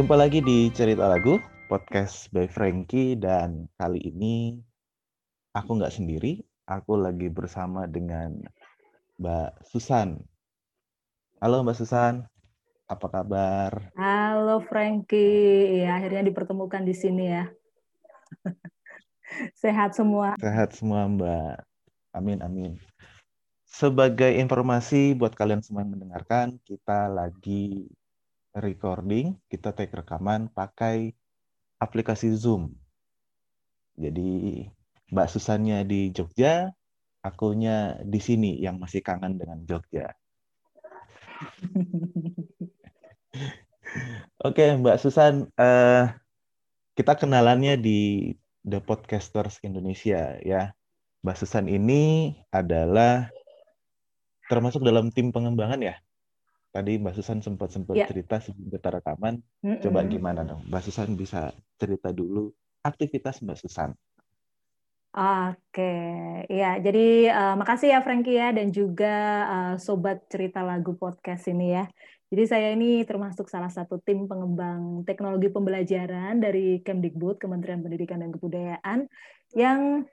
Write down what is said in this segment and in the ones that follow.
Jumpa lagi di Cerita Lagu, podcast by Frankie, dan kali ini aku nggak sendiri, aku lagi bersama dengan Mbak Susan. Halo Mbak Susan, apa kabar? Halo Frankie, ya, akhirnya dipertemukan di sini ya. Sehat semua. Sehat semua Mbak. Amin, amin. Sebagai informasi buat kalian semua yang mendengarkan, kita lagi recording, kita take rekaman pakai aplikasi Zoom. Jadi Mbak Susannya di Jogja, akunya di sini yang masih kangen dengan Jogja. Oke, Mbak Susan, uh, kita kenalannya di The Podcasters Indonesia ya. Mbak Susan ini adalah termasuk dalam tim pengembangan ya tadi Mbak Susan sempat sempat ya. cerita sebelum kita rekaman. Mm -mm. Coba gimana dong? Mbak Susan bisa cerita dulu aktivitas Mbak Susan. Oke, ya. Jadi uh, makasih ya Frankie ya dan juga uh, sobat cerita lagu podcast ini ya. Jadi saya ini termasuk salah satu tim pengembang teknologi pembelajaran dari Kemdikbud Kementerian Pendidikan dan Kebudayaan yang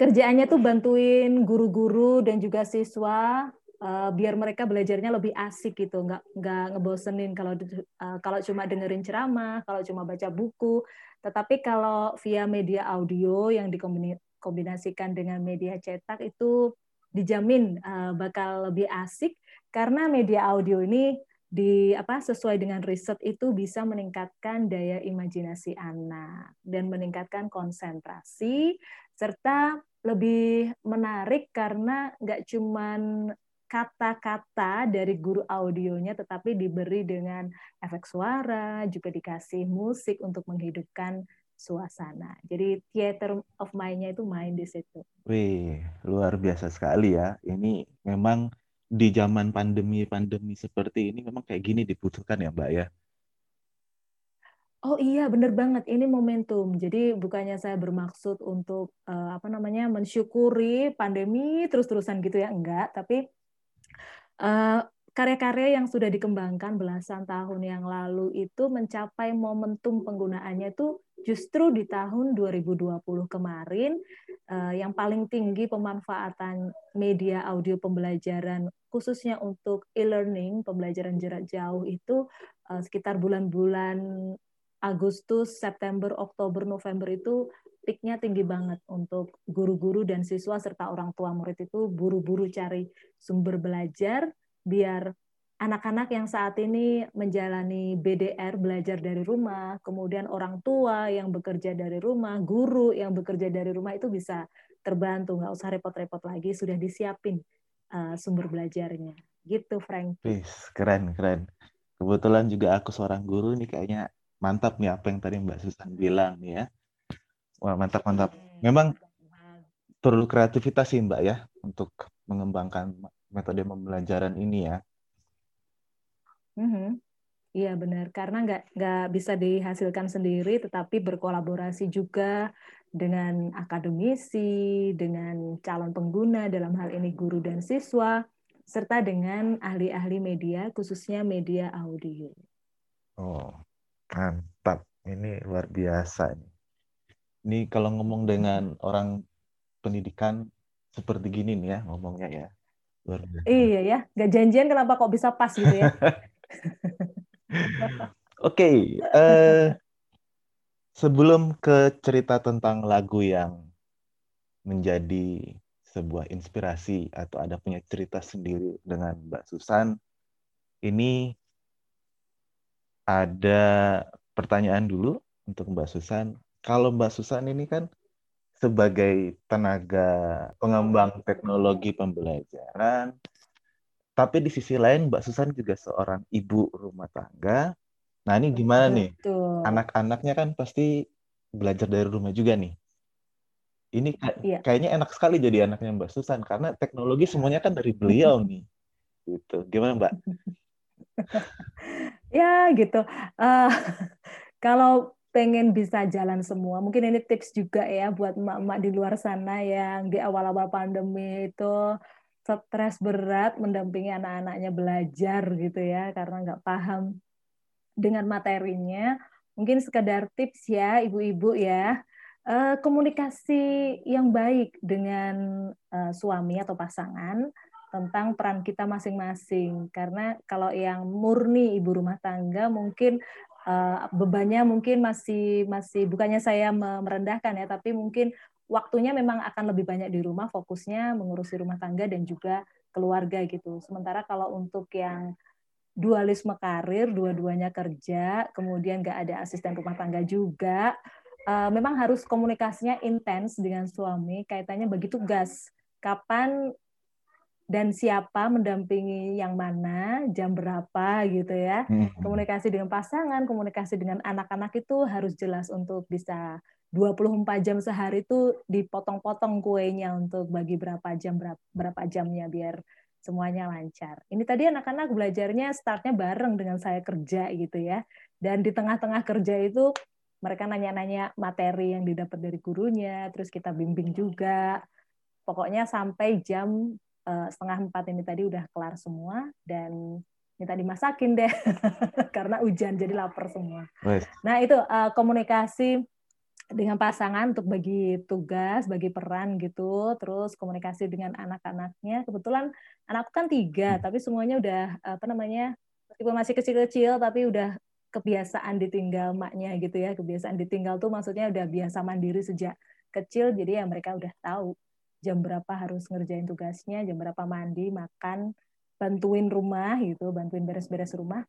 kerjaannya tuh bantuin guru-guru dan juga siswa uh, biar mereka belajarnya lebih asik gitu. Nggak nggak ngebosenin kalau uh, kalau cuma dengerin ceramah kalau cuma baca buku. Tetapi kalau via media audio yang dikombinasikan dengan media cetak itu dijamin uh, bakal lebih asik. Karena media audio ini di apa sesuai dengan riset itu bisa meningkatkan daya imajinasi anak dan meningkatkan konsentrasi serta lebih menarik karena nggak cuman kata-kata dari guru audionya tetapi diberi dengan efek suara, juga dikasih musik untuk menghidupkan suasana. Jadi theater of mind-nya itu main di situ. Wih, luar biasa sekali ya. Ini memang di zaman pandemi-pandemi seperti ini memang kayak gini dibutuhkan ya, Mbak ya. Oh iya, bener banget. Ini momentum. Jadi bukannya saya bermaksud untuk uh, apa namanya mensyukuri pandemi terus-terusan gitu ya, enggak. Tapi karya-karya yang sudah dikembangkan belasan tahun yang lalu itu mencapai momentum penggunaannya itu justru di tahun 2020 kemarin. Eh, yang paling tinggi pemanfaatan media audio pembelajaran khususnya untuk e-learning pembelajaran jarak jauh itu eh, sekitar bulan-bulan Agustus, September, Oktober, November itu peaknya tinggi banget untuk guru-guru dan siswa serta orang tua murid itu buru-buru cari sumber belajar biar anak-anak yang saat ini menjalani BDR belajar dari rumah, kemudian orang tua yang bekerja dari rumah, guru yang bekerja dari rumah itu bisa terbantu, nggak usah repot-repot lagi, sudah disiapin uh, sumber belajarnya. Gitu, Frank. Keren, keren. Kebetulan juga aku seorang guru nih kayaknya mantap nih apa yang tadi Mbak Susan bilang ya. Wah, mantap, mantap. Memang perlu kreativitas sih Mbak ya untuk mengembangkan metode pembelajaran ini ya. Mm-hmm. Iya benar, karena nggak nggak bisa dihasilkan sendiri, tetapi berkolaborasi juga dengan akademisi, dengan calon pengguna dalam hal ini guru dan siswa, serta dengan ahli-ahli media, khususnya media audio. Oh, mantap! Ini luar biasa nih. Ini kalau ngomong dengan orang pendidikan seperti gini nih ya ngomongnya ya. Luar biasa. Iya ya, nggak janjian kenapa kok bisa pas gitu ya. Oke, okay, uh, eh, sebelum ke cerita tentang lagu yang menjadi sebuah inspirasi atau ada punya cerita sendiri dengan Mbak Susan, ini ada pertanyaan dulu untuk Mbak Susan. Kalau Mbak Susan ini kan sebagai tenaga pengembang teknologi pembelajaran. Tapi di sisi lain Mbak Susan juga seorang ibu rumah tangga. Nah ini gimana nih? Anak-anaknya kan pasti belajar dari rumah juga nih. Ini iya. kayaknya enak sekali jadi anaknya Mbak Susan karena teknologi semuanya kan dari beliau nih. Gitu. Gimana Mbak? ya gitu. Uh, kalau pengen bisa jalan semua. Mungkin ini tips juga ya buat emak-emak di luar sana yang di awal-awal pandemi itu stres berat mendampingi anak-anaknya belajar gitu ya karena nggak paham dengan materinya. Mungkin sekedar tips ya, ibu-ibu ya. Uh, komunikasi yang baik dengan uh, suami atau pasangan tentang peran kita masing-masing. Karena kalau yang murni ibu rumah tangga mungkin uh, bebannya mungkin masih masih bukannya saya merendahkan ya, tapi mungkin waktunya memang akan lebih banyak di rumah, fokusnya mengurusi rumah tangga dan juga keluarga gitu. Sementara kalau untuk yang dualisme karir, dua-duanya kerja, kemudian nggak ada asisten rumah tangga juga, uh, memang harus komunikasinya intens dengan suami, kaitannya bagi tugas. Kapan dan siapa mendampingi yang mana, jam berapa gitu ya. Hmm. Komunikasi dengan pasangan, komunikasi dengan anak-anak itu harus jelas untuk bisa 24 jam sehari itu dipotong-potong kuenya untuk bagi berapa jam berapa, berapa jamnya biar semuanya lancar. Ini tadi anak-anak belajarnya startnya bareng dengan saya kerja gitu ya. Dan di tengah-tengah kerja itu mereka nanya-nanya materi yang didapat dari gurunya, terus kita bimbing juga. Pokoknya sampai jam uh, setengah empat ini tadi udah kelar semua dan minta dimasakin deh karena hujan jadi lapar semua. Nah itu uh, komunikasi dengan pasangan untuk bagi tugas, bagi peran gitu, terus komunikasi dengan anak-anaknya. Kebetulan anakku kan tiga, hmm. tapi semuanya udah apa namanya, meskipun masih kecil-kecil, tapi udah kebiasaan ditinggal maknya gitu ya. Kebiasaan ditinggal tuh maksudnya udah biasa mandiri sejak kecil, jadi ya mereka udah tahu jam berapa harus ngerjain tugasnya, jam berapa mandi, makan, bantuin rumah gitu, bantuin beres-beres rumah.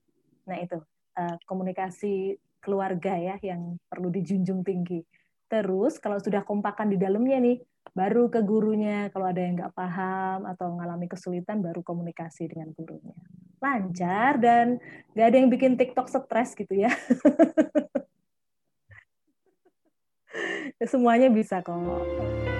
Nah itu eh, komunikasi keluarga ya yang perlu dijunjung tinggi. Terus kalau sudah kompakan di dalamnya nih, baru ke gurunya. Kalau ada yang nggak paham atau mengalami kesulitan, baru komunikasi dengan gurunya. Lancar dan nggak ada yang bikin TikTok stres gitu ya. Semuanya bisa kok.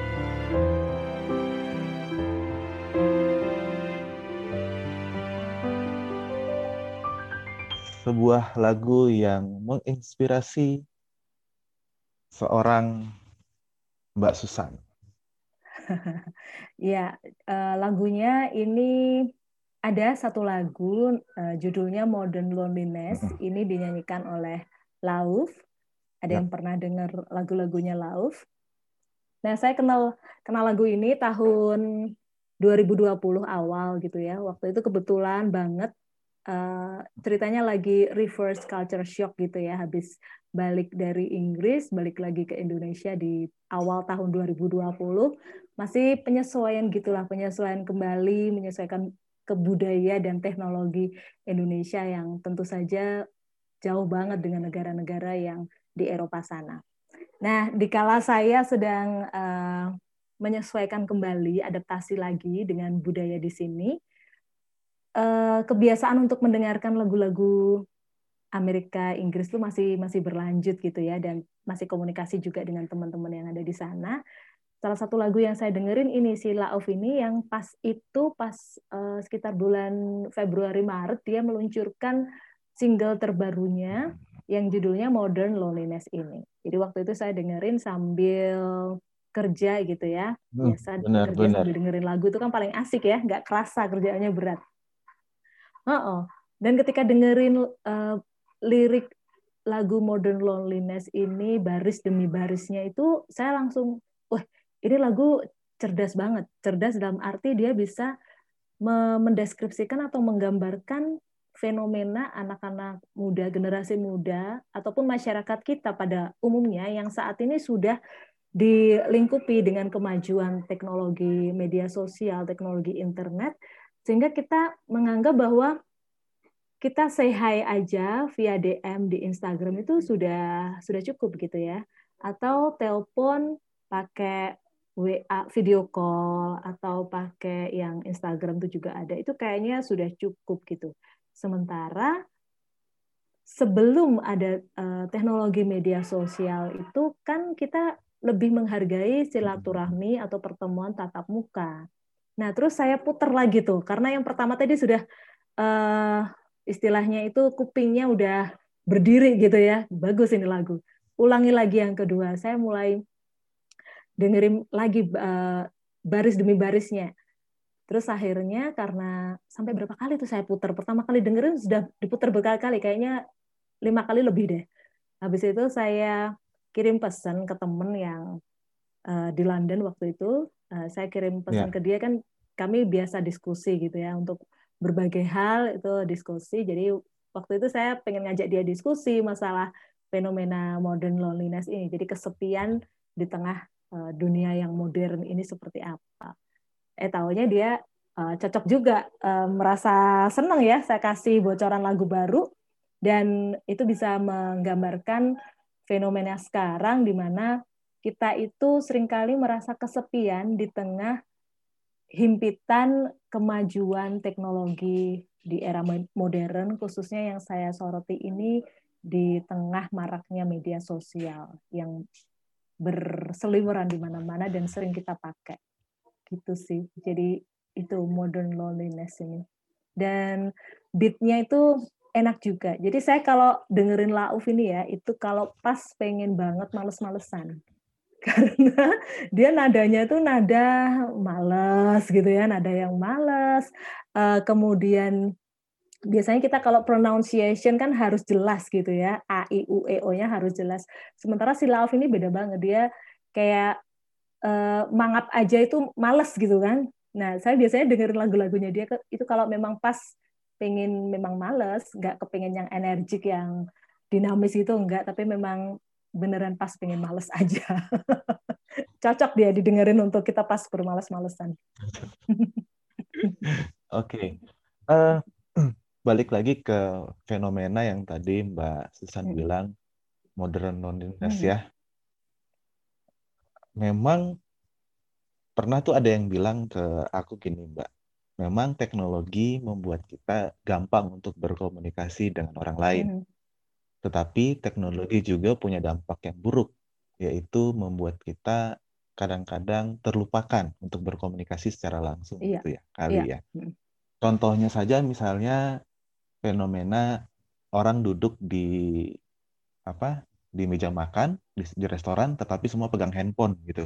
Sebuah lagu yang menginspirasi seorang Mbak Susan. ya, uh, lagunya ini ada satu lagu uh, judulnya Modern Loneliness. Ini dinyanyikan oleh Lauf. Ada ya. yang pernah dengar lagu-lagunya Lauf? Nah, saya kenal kenal lagu ini tahun 2020 awal gitu ya. Waktu itu kebetulan banget uh, ceritanya lagi reverse culture shock gitu ya habis balik dari Inggris balik lagi ke Indonesia di awal tahun 2020 masih penyesuaian gitulah penyesuaian kembali menyesuaikan ke budaya dan teknologi Indonesia yang tentu saja jauh banget dengan negara-negara yang di Eropa sana. Nah, dikala saya sedang uh, menyesuaikan kembali, adaptasi lagi dengan budaya di sini, uh, kebiasaan untuk mendengarkan lagu-lagu Amerika Inggris itu masih masih berlanjut gitu ya dan masih komunikasi juga dengan teman-teman yang ada di sana. Salah satu lagu yang saya dengerin ini si La of ini yang pas itu pas uh, sekitar bulan Februari Maret dia meluncurkan single terbarunya yang judulnya Modern Loneliness ini. Jadi waktu itu saya dengerin sambil kerja gitu ya. Hmm, Biasa benar, kerja benar. sambil dengerin lagu itu kan paling asik ya, nggak kerasa kerjaannya berat. Uh-uh. Dan ketika dengerin uh, lirik lagu Modern Loneliness ini baris demi barisnya itu saya langsung wah ini lagu cerdas banget. Cerdas dalam arti dia bisa mendeskripsikan atau menggambarkan fenomena anak-anak muda, generasi muda, ataupun masyarakat kita pada umumnya yang saat ini sudah dilingkupi dengan kemajuan teknologi media sosial, teknologi internet, sehingga kita menganggap bahwa kita say hi aja via DM di Instagram itu sudah sudah cukup gitu ya. Atau telepon pakai WA video call atau pakai yang Instagram itu juga ada. Itu kayaknya sudah cukup gitu. Sementara sebelum ada uh, teknologi media sosial itu kan kita lebih menghargai silaturahmi atau pertemuan tatap muka. Nah, terus saya putar lagi tuh, karena yang pertama tadi sudah uh, istilahnya itu kupingnya udah berdiri gitu ya. Bagus ini lagu. Ulangi lagi yang kedua. Saya mulai dengerin lagi uh, baris demi barisnya. Terus akhirnya karena sampai berapa kali tuh saya putar. Pertama kali dengerin sudah diputar berkali-kali. Kayaknya lima kali lebih deh. Habis itu saya kirim pesan ke temen yang uh, di London waktu itu. Uh, saya kirim pesan yeah. ke dia kan kami biasa diskusi gitu ya untuk berbagai hal itu diskusi. Jadi waktu itu saya pengen ngajak dia diskusi masalah fenomena modern loneliness ini. Jadi kesepian di tengah uh, dunia yang modern ini seperti apa. Eh tahunya dia uh, cocok juga uh, merasa senang ya saya kasih bocoran lagu baru dan itu bisa menggambarkan fenomena sekarang di mana kita itu sering kali merasa kesepian di tengah himpitan kemajuan teknologi di era modern khususnya yang saya soroti ini di tengah maraknya media sosial yang berseliweran di mana-mana dan sering kita pakai gitu sih jadi itu modern loneliness ini dan beatnya itu enak juga. Jadi saya kalau dengerin Lauf ini ya, itu kalau pas pengen banget males-malesan. Karena dia nadanya tuh nada males gitu ya, nada yang males. Uh, kemudian biasanya kita kalau pronunciation kan harus jelas gitu ya, a i u e o-nya harus jelas. Sementara si Lauf ini beda banget, dia kayak uh, mangap aja itu males gitu kan. Nah, saya biasanya dengerin lagu-lagunya dia itu kalau memang pas pengen memang males, nggak kepengen yang energik, yang dinamis itu enggak, tapi memang beneran pas pengen males aja. Cocok dia didengerin untuk kita pas bermales-malesan. Oke. okay. Uh, eh, balik lagi ke fenomena yang tadi Mbak Susan hmm. bilang modern loneliness hmm. ya. Memang pernah tuh ada yang bilang ke aku gini Mbak, memang teknologi membuat kita gampang untuk berkomunikasi dengan orang lain. Mm. Tetapi teknologi juga punya dampak yang buruk, yaitu membuat kita kadang-kadang terlupakan untuk berkomunikasi secara langsung iya. gitu ya, kali iya. ya. Mm. Contohnya saja misalnya fenomena orang duduk di apa? di meja makan di, di restoran tetapi semua pegang handphone gitu.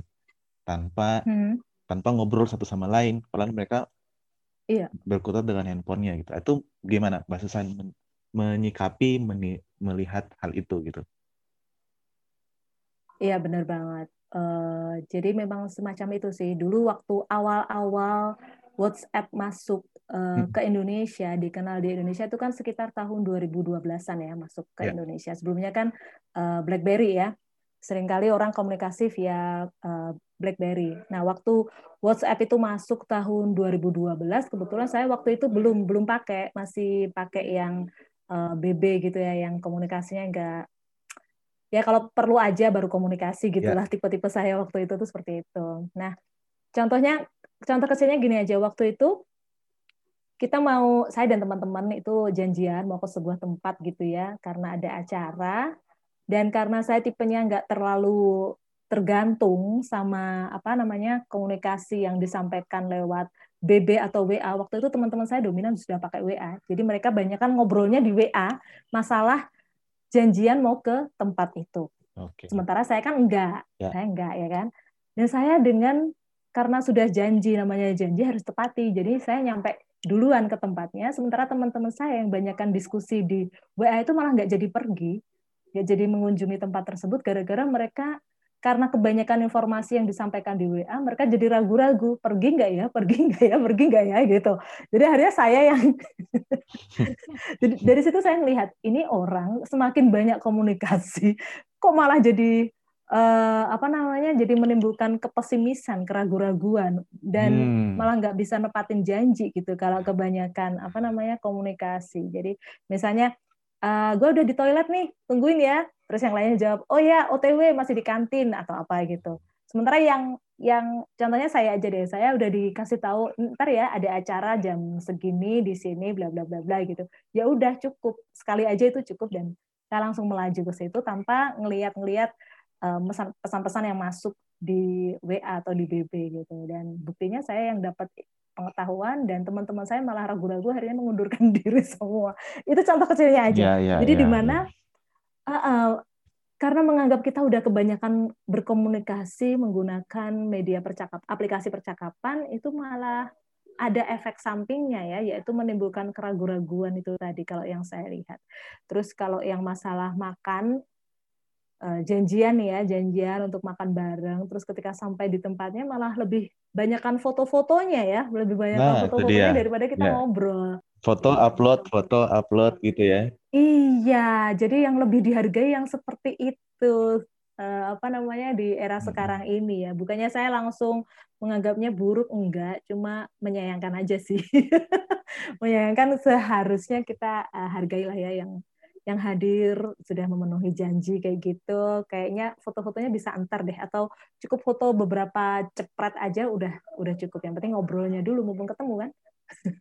Tanpa hmm. tanpa ngobrol satu sama lain, padahal mereka iya. berkutat dengan handphonenya gitu. Itu gimana Mbak Susan menyikapi melihat hal itu gitu? Iya benar banget. Uh, jadi memang semacam itu sih. Dulu waktu awal-awal WhatsApp masuk uh, ke Indonesia, dikenal di Indonesia itu kan sekitar tahun 2012-an ya masuk ke yeah. Indonesia. Sebelumnya kan uh, BlackBerry ya sering kali orang komunikasi via uh, BlackBerry. Nah, waktu WhatsApp itu masuk tahun 2012, kebetulan saya waktu itu belum belum pakai, masih pakai yang uh, eh, BB gitu ya, yang komunikasinya enggak ya kalau perlu aja baru komunikasi gitulah yeah. tipe-tipe saya waktu itu tuh seperti itu. Nah, contohnya contoh kecilnya gini aja, waktu itu kita mau saya dan teman-teman itu janjian mau ke sebuah tempat gitu ya karena ada acara dan karena saya tipenya nggak terlalu tergantung sama apa namanya komunikasi yang disampaikan lewat BB atau WA waktu itu teman-teman saya dominan sudah pakai WA jadi mereka banyak kan ngobrolnya di WA masalah janjian mau ke tempat itu. Okay. sementara saya kan enggak. Ya. saya enggak ya kan? Dan saya dengan karena sudah janji namanya janji harus tepati. Jadi saya nyampe duluan ke tempatnya. Sementara teman-teman saya yang banyakkan diskusi di WA itu malah nggak jadi pergi. Ya jadi mengunjungi tempat tersebut gara-gara mereka karena kebanyakan informasi yang disampaikan di WA, mereka jadi ragu-ragu, pergi nggak ya, pergi nggak ya, pergi nggak ya, gitu. Jadi akhirnya saya yang, jadi, dari situ saya melihat, ini orang semakin banyak komunikasi, kok malah jadi, uh, apa namanya, jadi menimbulkan kepesimisan, keraguan-raguan, dan hmm. malah nggak bisa nepatin janji, gitu, kalau kebanyakan, apa namanya, komunikasi. Jadi misalnya, uh, gue udah di toilet nih, tungguin ya. Terus yang lainnya jawab, oh ya OTW masih di kantin atau apa gitu. Sementara yang yang contohnya saya aja deh, saya udah dikasih tahu ntar ya ada acara jam segini di sini bla bla bla bla gitu. Ya udah cukup sekali aja itu cukup dan saya langsung melaju ke situ tanpa ngelihat-ngelihat pesan-pesan yang masuk di WA atau di BB gitu. Dan buktinya saya yang dapat pengetahuan dan teman-teman saya malah ragu-ragu akhirnya mengundurkan diri semua. Itu contoh kecilnya aja. Yeah, yeah, Jadi yeah, di mana yeah. Uh, uh, karena menganggap kita udah kebanyakan berkomunikasi menggunakan media percakap aplikasi percakapan itu malah ada efek sampingnya ya, yaitu menimbulkan keraguan-raguan itu tadi kalau yang saya lihat. Terus kalau yang masalah makan, eh, janjian ya, janjian untuk makan bareng, terus ketika sampai di tempatnya malah lebih banyakkan foto-fotonya ya, lebih banyak Nah, foto-fotonya daripada kita Ya. ngobrol. Foto upload, foto upload gitu ya. Iya, jadi yang lebih dihargai yang seperti itu. Eh, apa namanya di era Mm-mm. sekarang ini ya. Bukannya saya langsung menganggapnya buruk enggak, cuma menyayangkan aja sih. menyayangkan seharusnya kita eh, hargailah ya yang yang hadir sudah memenuhi janji kayak gitu. Kayaknya foto-fotonya bisa antar deh atau cukup foto beberapa cepret aja udah udah cukup. Yang penting ngobrolnya dulu mumpung ketemu kan.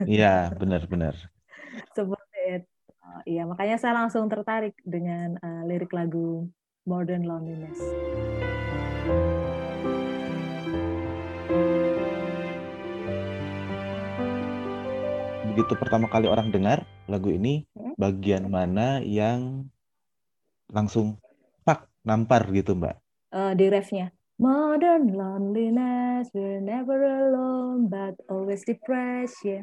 Iya, benar-benar. Seperti itu. Iya, makanya saya langsung tertarik dengan eh, lirik lagu Modern Loneliness. Begitu pertama kali orang dengar lagu ini, Hmm? bagian mana yang langsung pak nampar gitu, Mbak? Eh, di refnya. Modern loneliness, we're never alone, but always depressed, yeah.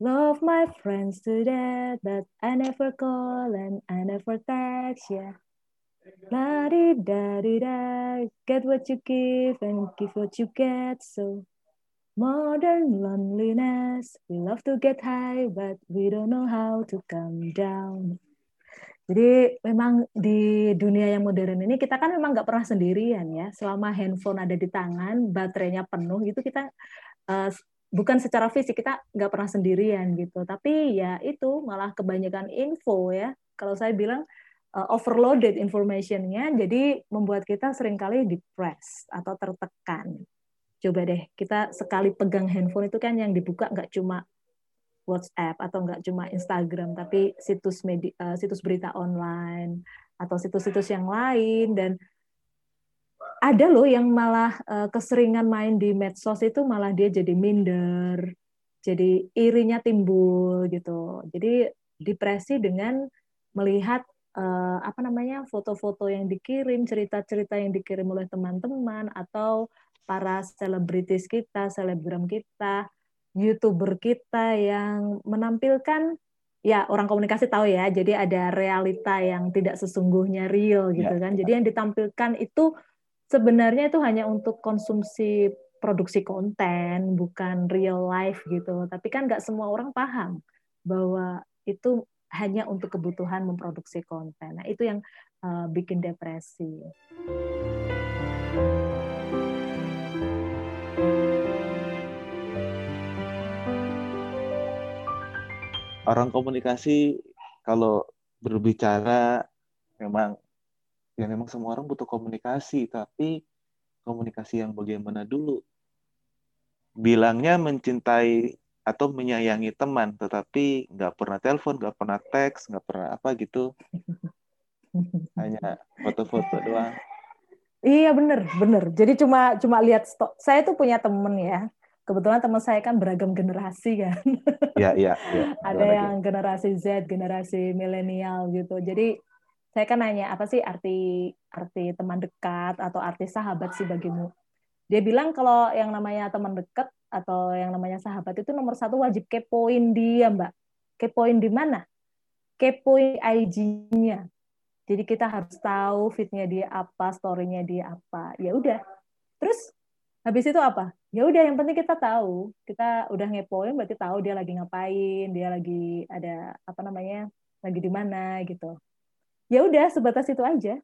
Love my friends to death, but I never call and I never text, yeah. La di da di da, get what you give and give what you get. So modern loneliness, we love to get high, but we don't know how to come down. Jadi memang di dunia yang modern ini kita kan memang nggak pernah sendirian ya. Selama handphone ada di tangan, baterainya penuh, itu kita uh, bukan secara fisik kita nggak pernah sendirian gitu. Tapi ya itu malah kebanyakan info ya. Kalau saya bilang uh, overloaded informationnya, jadi membuat kita sering kali depressed atau tertekan. Coba deh kita sekali pegang handphone itu kan yang dibuka nggak cuma WhatsApp atau nggak cuma Instagram tapi situs media, uh, situs berita online atau situs-situs yang lain dan ada loh yang malah uh, keseringan main di medsos itu malah dia jadi minder, jadi irinya timbul gitu. Jadi depresi dengan melihat uh, apa namanya foto-foto yang dikirim, cerita-cerita yang dikirim oleh teman-teman atau para selebritis kita, selebgram kita, youtuber kita yang menampilkan ya orang komunikasi tahu ya jadi ada realita yang tidak sesungguhnya real gitu ya. kan jadi yang ditampilkan itu sebenarnya itu hanya untuk konsumsi produksi konten bukan real life gitu. Tapi kan nggak semua orang paham bahwa itu hanya untuk kebutuhan memproduksi konten. Nah itu yang uh, bikin depresi. Orang komunikasi kalau berbicara memang ya memang semua orang butuh komunikasi tapi komunikasi yang bagaimana dulu bilangnya mencintai atau menyayangi teman tetapi nggak pernah telepon nggak pernah teks nggak pernah apa gitu hanya foto-foto doang iya bener bener jadi cuma cuma lihat stok saya tuh punya temen ya kebetulan teman saya kan beragam generasi kan. Iya, iya, ya. Ada yang generasi Z, generasi milenial gitu. Jadi saya kan nanya apa sih arti arti teman dekat atau arti sahabat sih bagimu? Dia bilang kalau yang namanya teman dekat atau yang namanya sahabat itu nomor satu wajib kepoin dia, Mbak. Kepoin di mana? Kepoin IG-nya. Jadi kita harus tahu fitnya dia apa, story-nya dia apa. Ya udah. Terus habis itu apa? Ya udah yang penting kita tahu. Kita udah ngepoin berarti tahu dia lagi ngapain, dia lagi ada apa namanya? lagi di mana gitu. Ya udah sebatas itu aja.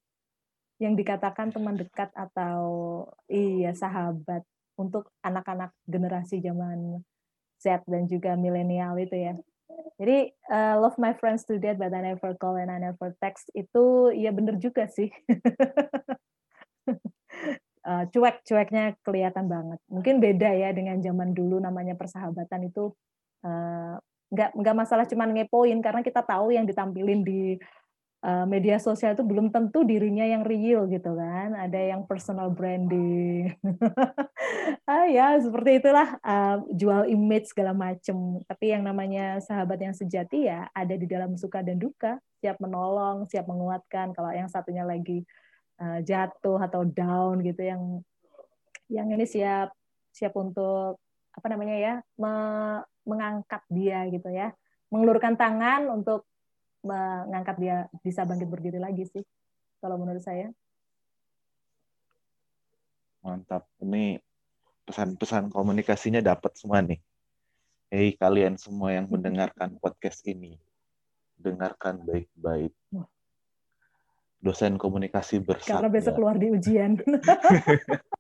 Yang dikatakan teman dekat atau iya sahabat untuk anak-anak generasi zaman Z dan juga milenial itu ya. Jadi uh, love my friends to death but I never call and I never text itu ya bener juga sih. uh, cuek-cueknya kelihatan banget. Mungkin beda ya dengan zaman dulu namanya persahabatan itu uh, nggak nggak masalah cuman ngepoin karena kita tahu yang ditampilin di media sosial itu belum tentu dirinya yang real gitu kan. Ada yang personal branding. ah ya seperti itulah uh, jual image segala macem. Tapi yang namanya sahabat yang sejati ya ada di dalam suka dan duka, siap menolong, siap menguatkan. Kalau yang satunya lagi uh, jatuh atau down gitu yang yang ini siap siap untuk apa namanya ya me, mengangkat dia gitu ya mengelurkan tangan untuk mengangkat dia bisa bangkit berdiri lagi sih kalau menurut saya. Mantap. Ini pesan-pesan komunikasinya dapat semua nih. Hei kalian semua yang mendengarkan podcast ini dengarkan baik-baik. Dosen komunikasi bersama karena besok keluar di ujian.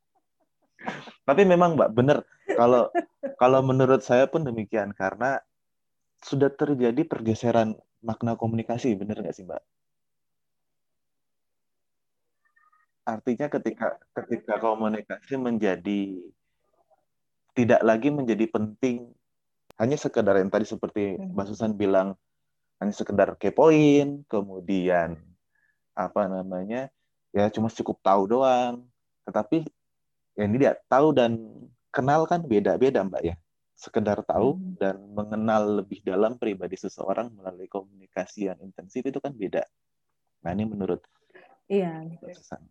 Tapi memang mbak benar kalau kalau menurut saya pun demikian karena sudah terjadi pergeseran makna komunikasi benar nggak sih mbak? Artinya ketika ketika komunikasi menjadi tidak lagi menjadi penting hanya sekedar yang tadi seperti hmm. Mbak Susan bilang hanya sekedar kepoin kemudian apa namanya ya cuma cukup tahu doang. Tetapi yang ini dia tahu dan kenal kan beda-beda mbak ya sekedar tahu hmm. dan mengenal lebih dalam pribadi seseorang melalui komunikasi yang intensif itu kan beda nah ini menurut Iya.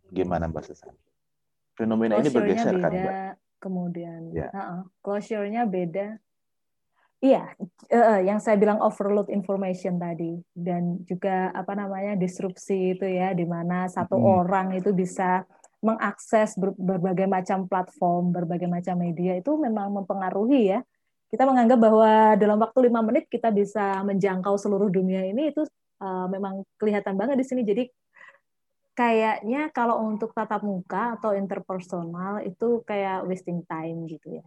Gimana Mbak Susan? Fenomena ini bergeser kan, beda, kan Mbak? Kemudian, ya. uh -uh. closure-nya beda. Iya, uh, yang saya bilang overload information tadi dan juga apa namanya disrupsi itu ya, di mana satu hmm. orang itu bisa mengakses ber berbagai macam platform, berbagai macam media itu memang mempengaruhi ya. Kita menganggap bahwa dalam waktu lima menit kita bisa menjangkau seluruh dunia ini itu uh, memang kelihatan banget di sini. Jadi kayaknya kalau untuk tatap muka atau interpersonal itu kayak wasting time gitu ya.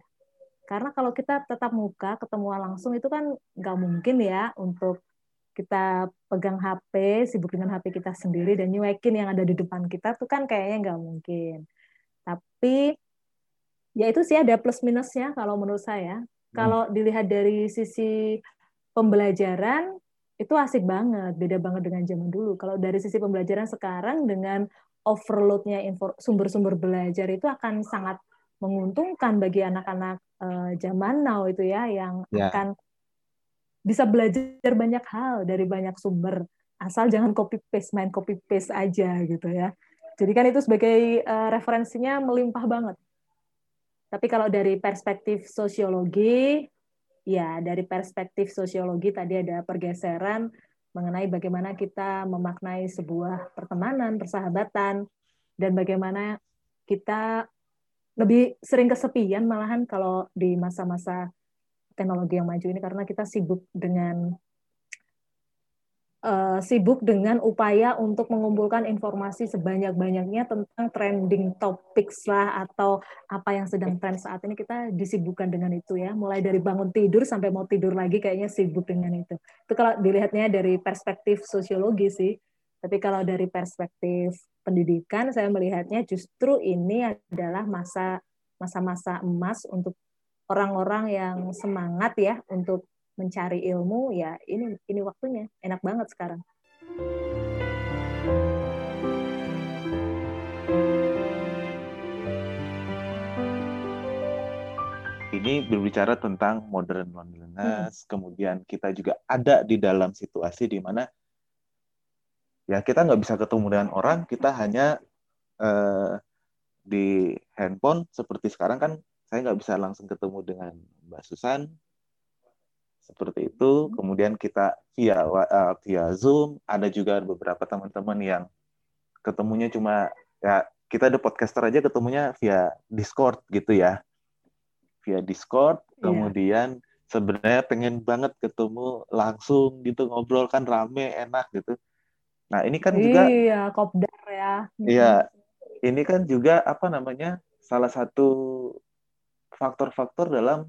Karena kalau kita tatap muka, ketemu langsung itu kan nggak mungkin ya untuk kita pegang HP, sibuk dengan HP kita sendiri dan nyuekin yang ada di depan kita tuh kan kayaknya nggak mungkin. Tapi ya itu sih ada plus minusnya kalau menurut saya. Hmm. Kalau dilihat dari sisi pembelajaran, itu asik banget, beda banget dengan zaman dulu. Kalau dari sisi pembelajaran sekarang dengan overloadnya sumber-sumber belajar itu akan sangat menguntungkan bagi anak-anak uh, zaman now itu ya yang yeah. akan bisa belajar banyak hal dari banyak sumber asal jangan copy paste main copy paste aja gitu ya jadi kan itu sebagai uh, referensinya melimpah banget tapi kalau dari perspektif sosiologi ya dari perspektif sosiologi tadi ada pergeseran mengenai bagaimana kita memaknai sebuah pertemanan, persahabatan, dan bagaimana kita lebih sering kesepian malahan kalau di masa-masa teknologi yang maju ini karena kita sibuk dengan uh, sibuk dengan upaya untuk mengumpulkan informasi sebanyak-banyaknya tentang trending topics lah atau apa yang sedang tren saat ini. Kita disibukkan dengan itu ya. Mulai dari bangun tidur sampai mau tidur lagi kayaknya sibuk dengan itu. Itu kalau dilihatnya dari perspektif sosiologi sih. Tapi kalau dari perspektif pendidikan saya melihatnya justru ini adalah masa masa-masa emas untuk orang-orang yang semangat ya untuk mencari ilmu ya ini ini waktunya. Enak banget sekarang. Ini berbicara tentang modern loneliness, hmm. kemudian kita juga ada di dalam situasi di mana ya kita nggak bisa ketemu dengan orang, kita hanya uh, di handphone. Seperti sekarang kan saya nggak bisa langsung ketemu dengan Mbak Susan, seperti itu. Kemudian kita via uh, via Zoom, ada juga beberapa teman-teman yang ketemunya cuma ya kita ada podcaster aja ketemunya via Discord gitu ya. Via Discord, yeah. kemudian sebenarnya pengen banget ketemu langsung gitu ngobrol kan rame enak gitu. Nah, ini kan juga Iya, kopdar ya. Iya. Ini kan juga apa namanya? salah satu faktor-faktor dalam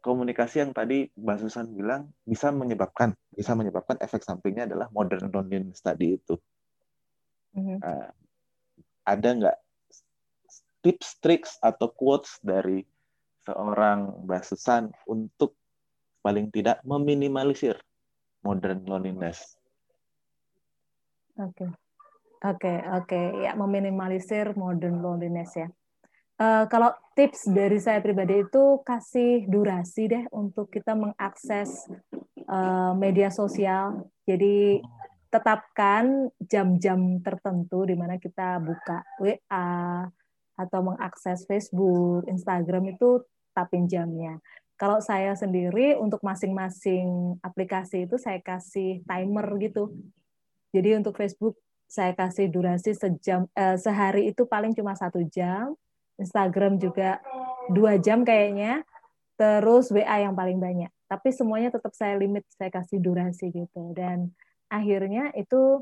komunikasi yang tadi Mbak Susan bilang bisa menyebabkan bisa menyebabkan efek sampingnya adalah modern loneliness tadi itu. Mm-hmm. Uh, ada nggak tips, tricks atau quotes dari seorang Mbak Susan untuk paling tidak meminimalisir modern loneliness? Oke, okay. oke, okay, oke, okay. ya meminimalisir modern loneliness ya. Uh, kalau tips dari saya pribadi itu kasih durasi deh untuk kita mengakses uh, media sosial. Jadi tetapkan jam-jam tertentu di mana kita buka WA atau mengakses Facebook, Instagram itu tetapin jamnya. Kalau saya sendiri untuk masing-masing aplikasi itu saya kasih timer gitu. Jadi untuk Facebook saya kasih durasi sejam eh, sehari itu paling cuma satu jam. Instagram juga dua jam kayaknya. Terus WA yang paling banyak. Tapi semuanya tetap saya limit, saya kasih durasi gitu. Dan akhirnya itu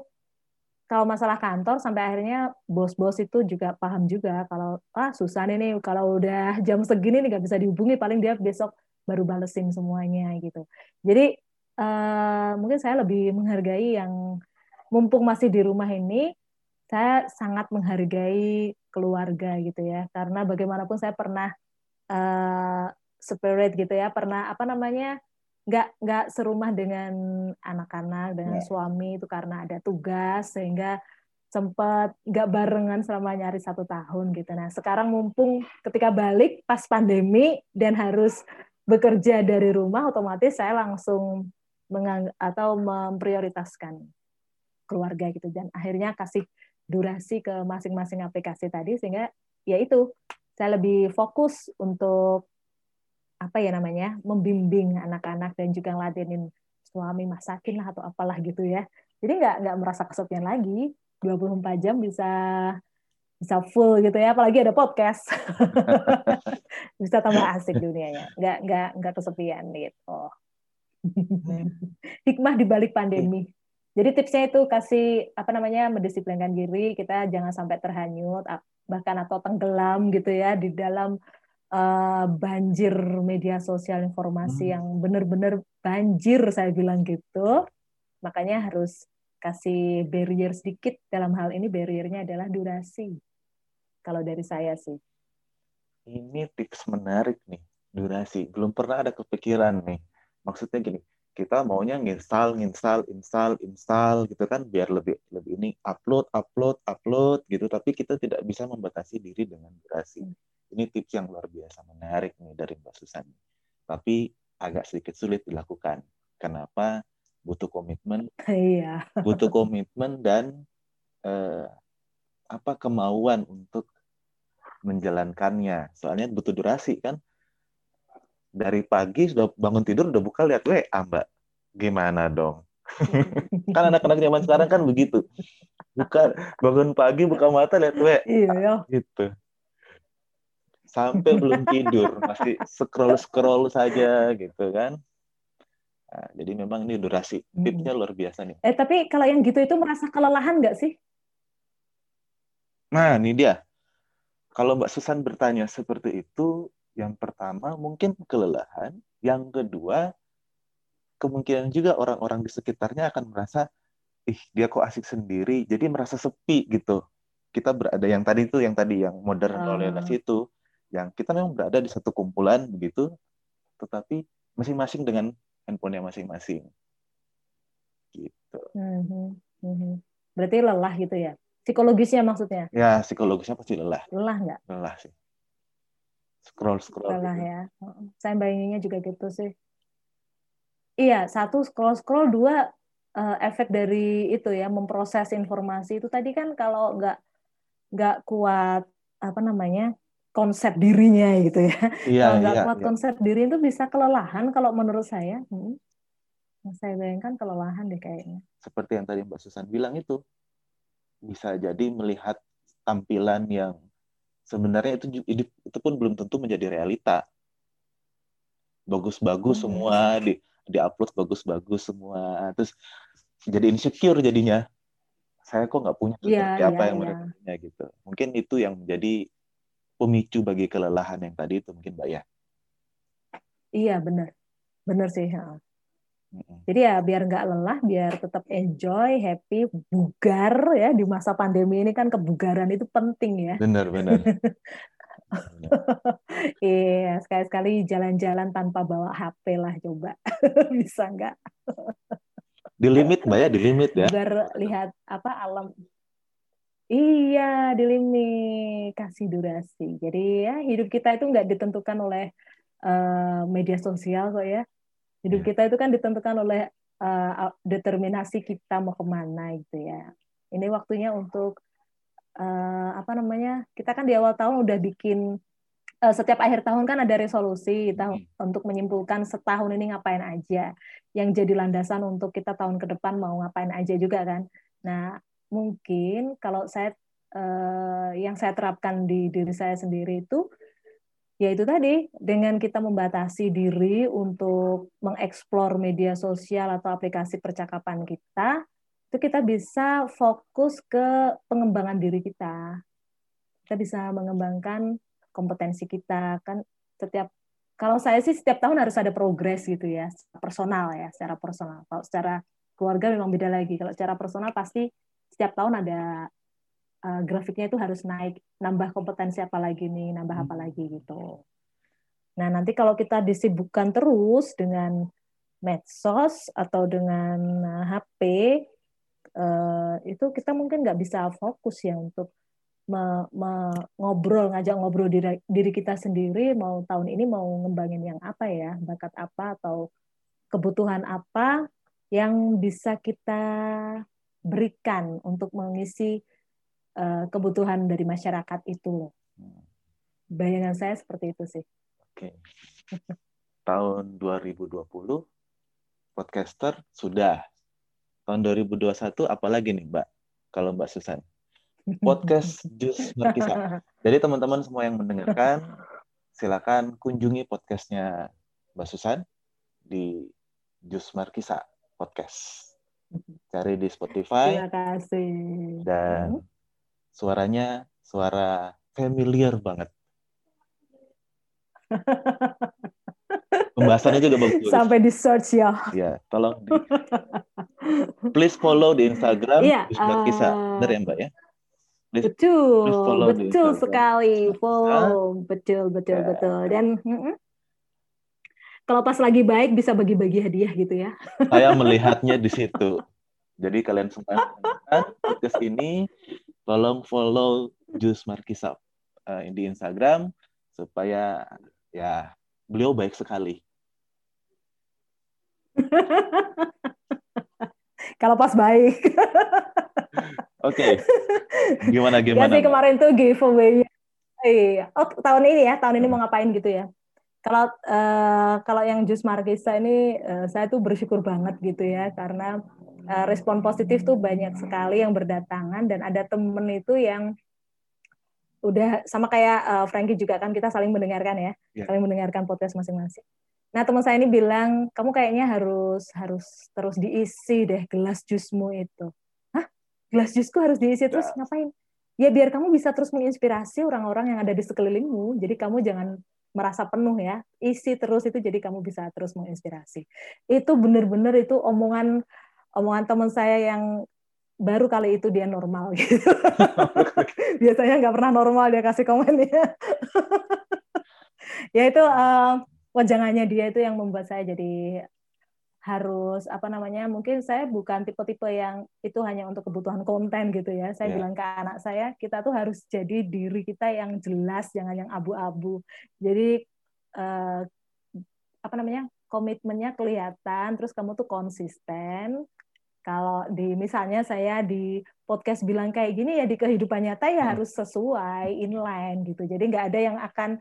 kalau masalah kantor sampai akhirnya bos-bos itu juga paham juga kalau ah susah nih kalau udah jam segini nih nggak bisa dihubungi paling dia besok baru balesin semuanya gitu. Jadi uh, mungkin saya lebih menghargai yang mumpung masih di rumah ini saya sangat menghargai keluarga gitu ya karena bagaimanapun saya pernah uh, spirit gitu ya pernah apa namanya nggak nggak serumah dengan anak-anak dengan yeah. suami itu karena ada tugas sehingga sempat nggak barengan selama nyari satu tahun gitu. Nah sekarang mumpung ketika balik pas pandemi dan harus bekerja dari rumah, otomatis saya langsung mengang atau memprioritaskan keluarga gitu dan akhirnya kasih durasi ke masing-masing aplikasi tadi sehingga ya itu saya lebih fokus untuk apa ya namanya membimbing anak-anak dan juga ngeladenin suami masakin lah atau apalah gitu ya. Jadi nggak nggak merasa kesepian lagi. 24 jam bisa bisa full gitu ya apalagi ada podcast. Bisa tambah asik dunianya. Nggak nggak nggak kesepian gitu. Hikmah di balik pandemi jadi tipsnya itu kasih apa namanya mendisiplinkan diri kita jangan sampai terhanyut bahkan atau tenggelam gitu ya di dalam uh, banjir media sosial informasi hmm. yang benar-benar banjir saya bilang gitu. Makanya harus kasih barrier sedikit dalam hal ini barriernya adalah durasi. Kalau dari saya sih. Ini tips menarik nih, durasi. Belum pernah ada kepikiran nih. Maksudnya gini, kita maunya nginstal, nginstal, install, install gitu kan biar lebih lebih ini upload, upload, upload gitu. Tapi kita tidak bisa membatasi diri dengan durasi. Ini tips yang luar biasa menarik nih dari Mbak Susan. Tapi agak sedikit sulit dilakukan. Kenapa? Butuh komitmen. Iya. butuh komitmen dan eh, apa kemauan untuk menjalankannya. Soalnya butuh durasi kan. Dari pagi sudah bangun tidur udah buka lihat WA, Mbak. Gimana dong? kan anak-anak zaman sekarang kan begitu. Buka bangun pagi buka mata lihat WA. Iya. Gitu sampai belum tidur masih scroll scroll saja gitu kan nah, jadi memang ini durasi hmm. tipsnya luar biasa nih eh tapi kalau yang gitu itu merasa kelelahan nggak sih nah ini dia kalau Mbak Susan bertanya seperti itu yang pertama mungkin kelelahan yang kedua kemungkinan juga orang-orang di sekitarnya akan merasa ih dia kok asik sendiri jadi merasa sepi gitu kita berada yang tadi itu yang tadi yang modern oh. itu yang kita memang berada di satu kumpulan begitu, tetapi masing-masing dengan handphonenya masing-masing. Gitu. Mm-hmm. Berarti lelah gitu ya? Psikologisnya maksudnya? Ya, psikologisnya pasti lelah. Lelah nggak? Lelah sih. Scroll scroll. Gitu. ya. Saya bayanginnya juga gitu sih. Iya, satu scroll scroll, dua uh, efek dari itu ya memproses informasi itu tadi kan kalau nggak nggak kuat apa namanya konsep dirinya gitu ya. Iya, kalau nggak iya, kuat iya. konsep diri itu bisa kelelahan kalau menurut saya. Hmm. Saya bayangkan kelelahan deh kayaknya. Seperti yang tadi Mbak Susan bilang itu, bisa jadi melihat tampilan yang sebenarnya itu itu pun belum tentu menjadi realita. Bagus-bagus hmm. semua di di upload bagus-bagus semua, terus jadi insecure jadinya. Saya kok nggak punya seperti ya, apa ya, yang ya. mereka punya gitu. Mungkin itu yang menjadi pemicu bagi kelelahan yang tadi itu mungkin Mbak ya. Iya benar, benar sih. Ya. Jadi ya biar nggak lelah, biar tetap enjoy, happy, bugar ya di masa pandemi ini kan kebugaran itu penting ya. Benar benar. Iya, sekali-sekali jalan-jalan tanpa bawa HP lah coba. Bisa nggak? di limit Mbak ya, di limit ya. Biar lihat apa alam Iya, di limit kasih durasi. Jadi ya hidup kita itu nggak ditentukan oleh uh, media sosial kok ya. Hidup iya. kita itu kan ditentukan oleh uh, determinasi kita mau ke mana gitu ya. Ini waktunya untuk uh, apa namanya? Kita kan di awal tahun udah bikin uh, setiap akhir tahun kan ada resolusi tahun hmm. untuk menyimpulkan setahun ini ngapain aja yang jadi landasan untuk kita tahun ke depan mau ngapain aja juga kan. Nah, mungkin kalau saya uh, yang saya terapkan di diri saya sendiri itu ya itu tadi dengan kita membatasi diri untuk mengeksplor media sosial atau aplikasi percakapan kita itu kita bisa fokus ke pengembangan diri kita. Kita bisa mengembangkan kompetensi kita kan setiap kalau saya sih setiap tahun harus ada progres gitu ya personal ya secara personal. Kalau secara keluarga memang beda lagi. Kalau secara personal pasti setiap tahun ada uh, grafiknya itu harus naik nambah kompetensi apa lagi nih nambah apa hmm. lagi gitu nah nanti kalau kita disibukkan terus dengan medsos atau dengan HP uh, eh, itu kita mungkin nggak bisa fokus ya untuk me, me, ngobrol ngajak ngobrol diri, diri kita sendiri mau tahun ini mau ngembangin yang apa ya bakat apa atau kebutuhan apa yang bisa kita berikan untuk mengisi kebutuhan dari masyarakat itu Bayangan saya seperti itu sih. Oke. Tahun 2020 podcaster sudah. Tahun 2021 apalagi nih, Mbak? Kalau Mbak Susan podcast Jus Markisa. Jadi teman-teman semua yang mendengarkan, silakan kunjungi podcastnya Mbak Susan di Jus Markisa Podcast. Cari di Spotify. Terima kasih. Dan suaranya suara familiar banget. Pembahasannya juga bagus. Sampai di search ya. Ya, tolong. Di... Please follow di Instagram iya, Jus Markisa. Uh... Benar ya Mbak ya? betul, betul sekali. Follow, betul, betul, ya. betul. Dan kalau pas lagi baik bisa bagi-bagi hadiah gitu ya. Saya melihatnya di situ. Jadi kalian semua podcast ini tolong follow Jus Markisa uh, di Instagram supaya ya beliau baik sekali. kalau pas baik. Oke. Okay. Gimana gimana? Ya sih kemarin tuh giveaway-nya. Iya. Oh, tahun ini ya, tahun ini mau ngapain gitu ya. Kalau uh, kalau yang Jus Markisa ini uh, saya tuh bersyukur banget gitu ya karena uh, respon positif tuh banyak sekali yang berdatangan dan ada temen itu yang udah sama kayak uh, Frankie juga kan kita saling mendengarkan ya, yeah. saling mendengarkan podcast masing-masing. Nah teman saya ini bilang kamu kayaknya harus harus terus diisi deh gelas jusmu itu gelas jusku harus diisi terus ya. ngapain? Ya biar kamu bisa terus menginspirasi orang-orang yang ada di sekelilingmu. Jadi kamu jangan merasa penuh ya. Isi terus itu jadi kamu bisa terus menginspirasi. Itu benar-benar itu omongan omongan teman saya yang baru kali itu dia normal gitu. Biasanya nggak pernah normal dia kasih komen ya. ya itu uh, wajangannya dia itu yang membuat saya jadi harus apa namanya mungkin saya bukan tipe-tipe yang itu hanya untuk kebutuhan konten gitu ya saya yeah. bilang ke anak saya kita tuh harus jadi diri kita yang jelas jangan yang abu-abu jadi eh, apa namanya komitmennya kelihatan terus kamu tuh konsisten kalau di misalnya saya di podcast bilang kayak gini ya di kehidupan nyata ya hmm. harus sesuai inline gitu. Jadi nggak ada yang akan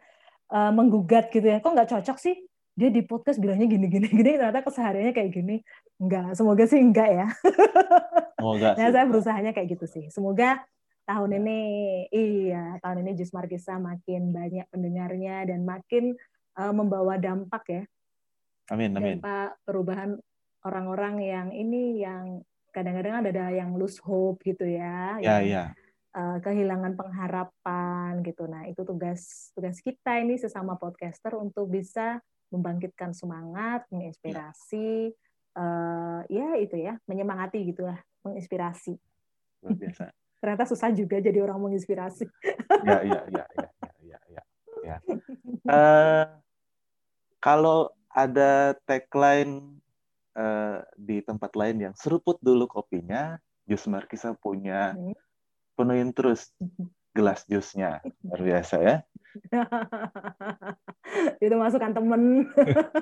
uh, menggugat gitu ya. Kok nggak cocok sih? Dia di podcast bilangnya gini gini gini ternyata kesehariannya kayak gini. Enggak semoga sih enggak ya. Semoga nah saya berusahanya kayak gitu sih. Semoga tahun ini iya tahun ini Jus Markisa makin banyak pendengarnya dan makin uh, membawa dampak ya. Amin amin. Dampak perubahan orang-orang yang ini yang kadang-kadang ada yang lose hope gitu ya ya ya uh, kehilangan pengharapan gitu nah itu tugas tugas kita ini sesama podcaster untuk bisa membangkitkan semangat, menginspirasi, ya, uh, ya itu ya, menyemangati gitulah, menginspirasi. Luar biasa. Ternyata susah juga jadi orang menginspirasi. ya, ya, ya, ya, ya, ya. ya. Uh, kalau ada tagline uh, di tempat lain yang seruput dulu kopinya, Jus Markisa punya hmm. penuhin terus gelas jusnya. Luar biasa ya. itu masukan temen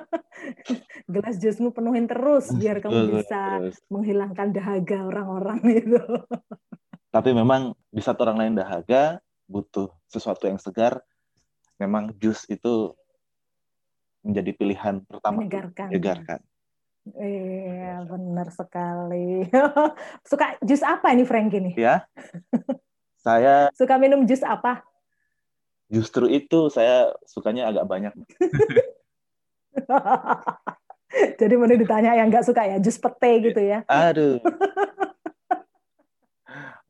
gelas jusmu penuhin terus biar kamu bisa menghilangkan dahaga orang-orang itu tapi memang di saat orang lain dahaga butuh sesuatu yang segar memang jus itu menjadi pilihan pertama Menyegarkan. menyegarkan. Iya, benar sekali. Suka jus apa ini Frank ini? Ya, saya Suka minum jus apa? justru itu saya sukanya agak banyak. Jadi mana ditanya yang nggak suka ya, jus pete gitu ya. Aduh.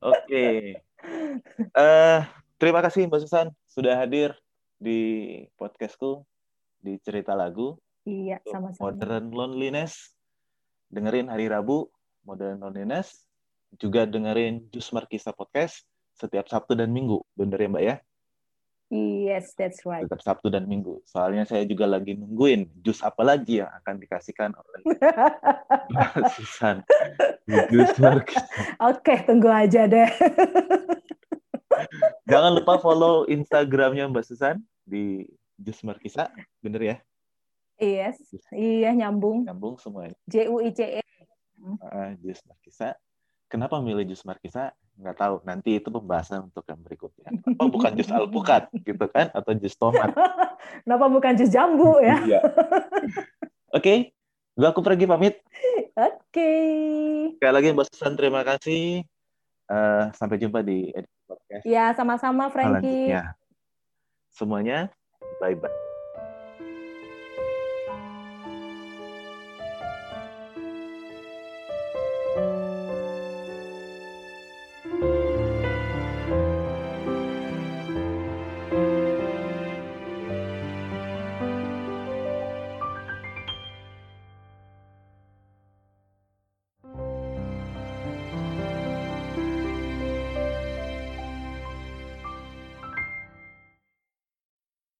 Oke. Eh, terima kasih Mbak Susan sudah hadir di podcastku di cerita lagu Iya, sama-sama. Modern Loneliness. Dengerin hari Rabu Modern Loneliness. Juga dengerin Jus Markisa Podcast setiap Sabtu dan Minggu. Bener ya Mbak ya? Yes, that's right. Setiap Sabtu dan Minggu. Soalnya saya juga lagi nungguin jus apa lagi yang akan dikasihkan oleh Mbak Susan. Jus Markisa. Oke, tunggu aja deh. Jangan lupa follow Instagramnya Mbak Susan di Jus Markisa. Bener ya? Yes, iya nyambung. Nyambung semuanya. J U I C E. Ah, Jus Markisa. Kenapa milih Jus Markisa? Nggak tahu. Nanti itu pembahasan untuk yang berikutnya. Apa bukan jus alpukat gitu kan? Atau jus tomat? Kenapa bukan jus jambu ya? Iya. Oke, gua aku pergi pamit. Oke. Sekali lagi Mbak Susan terima kasih. Eh, sampai jumpa di edisi podcast Ya, sama-sama Frankie. selanjutnya. Semuanya, bye-bye.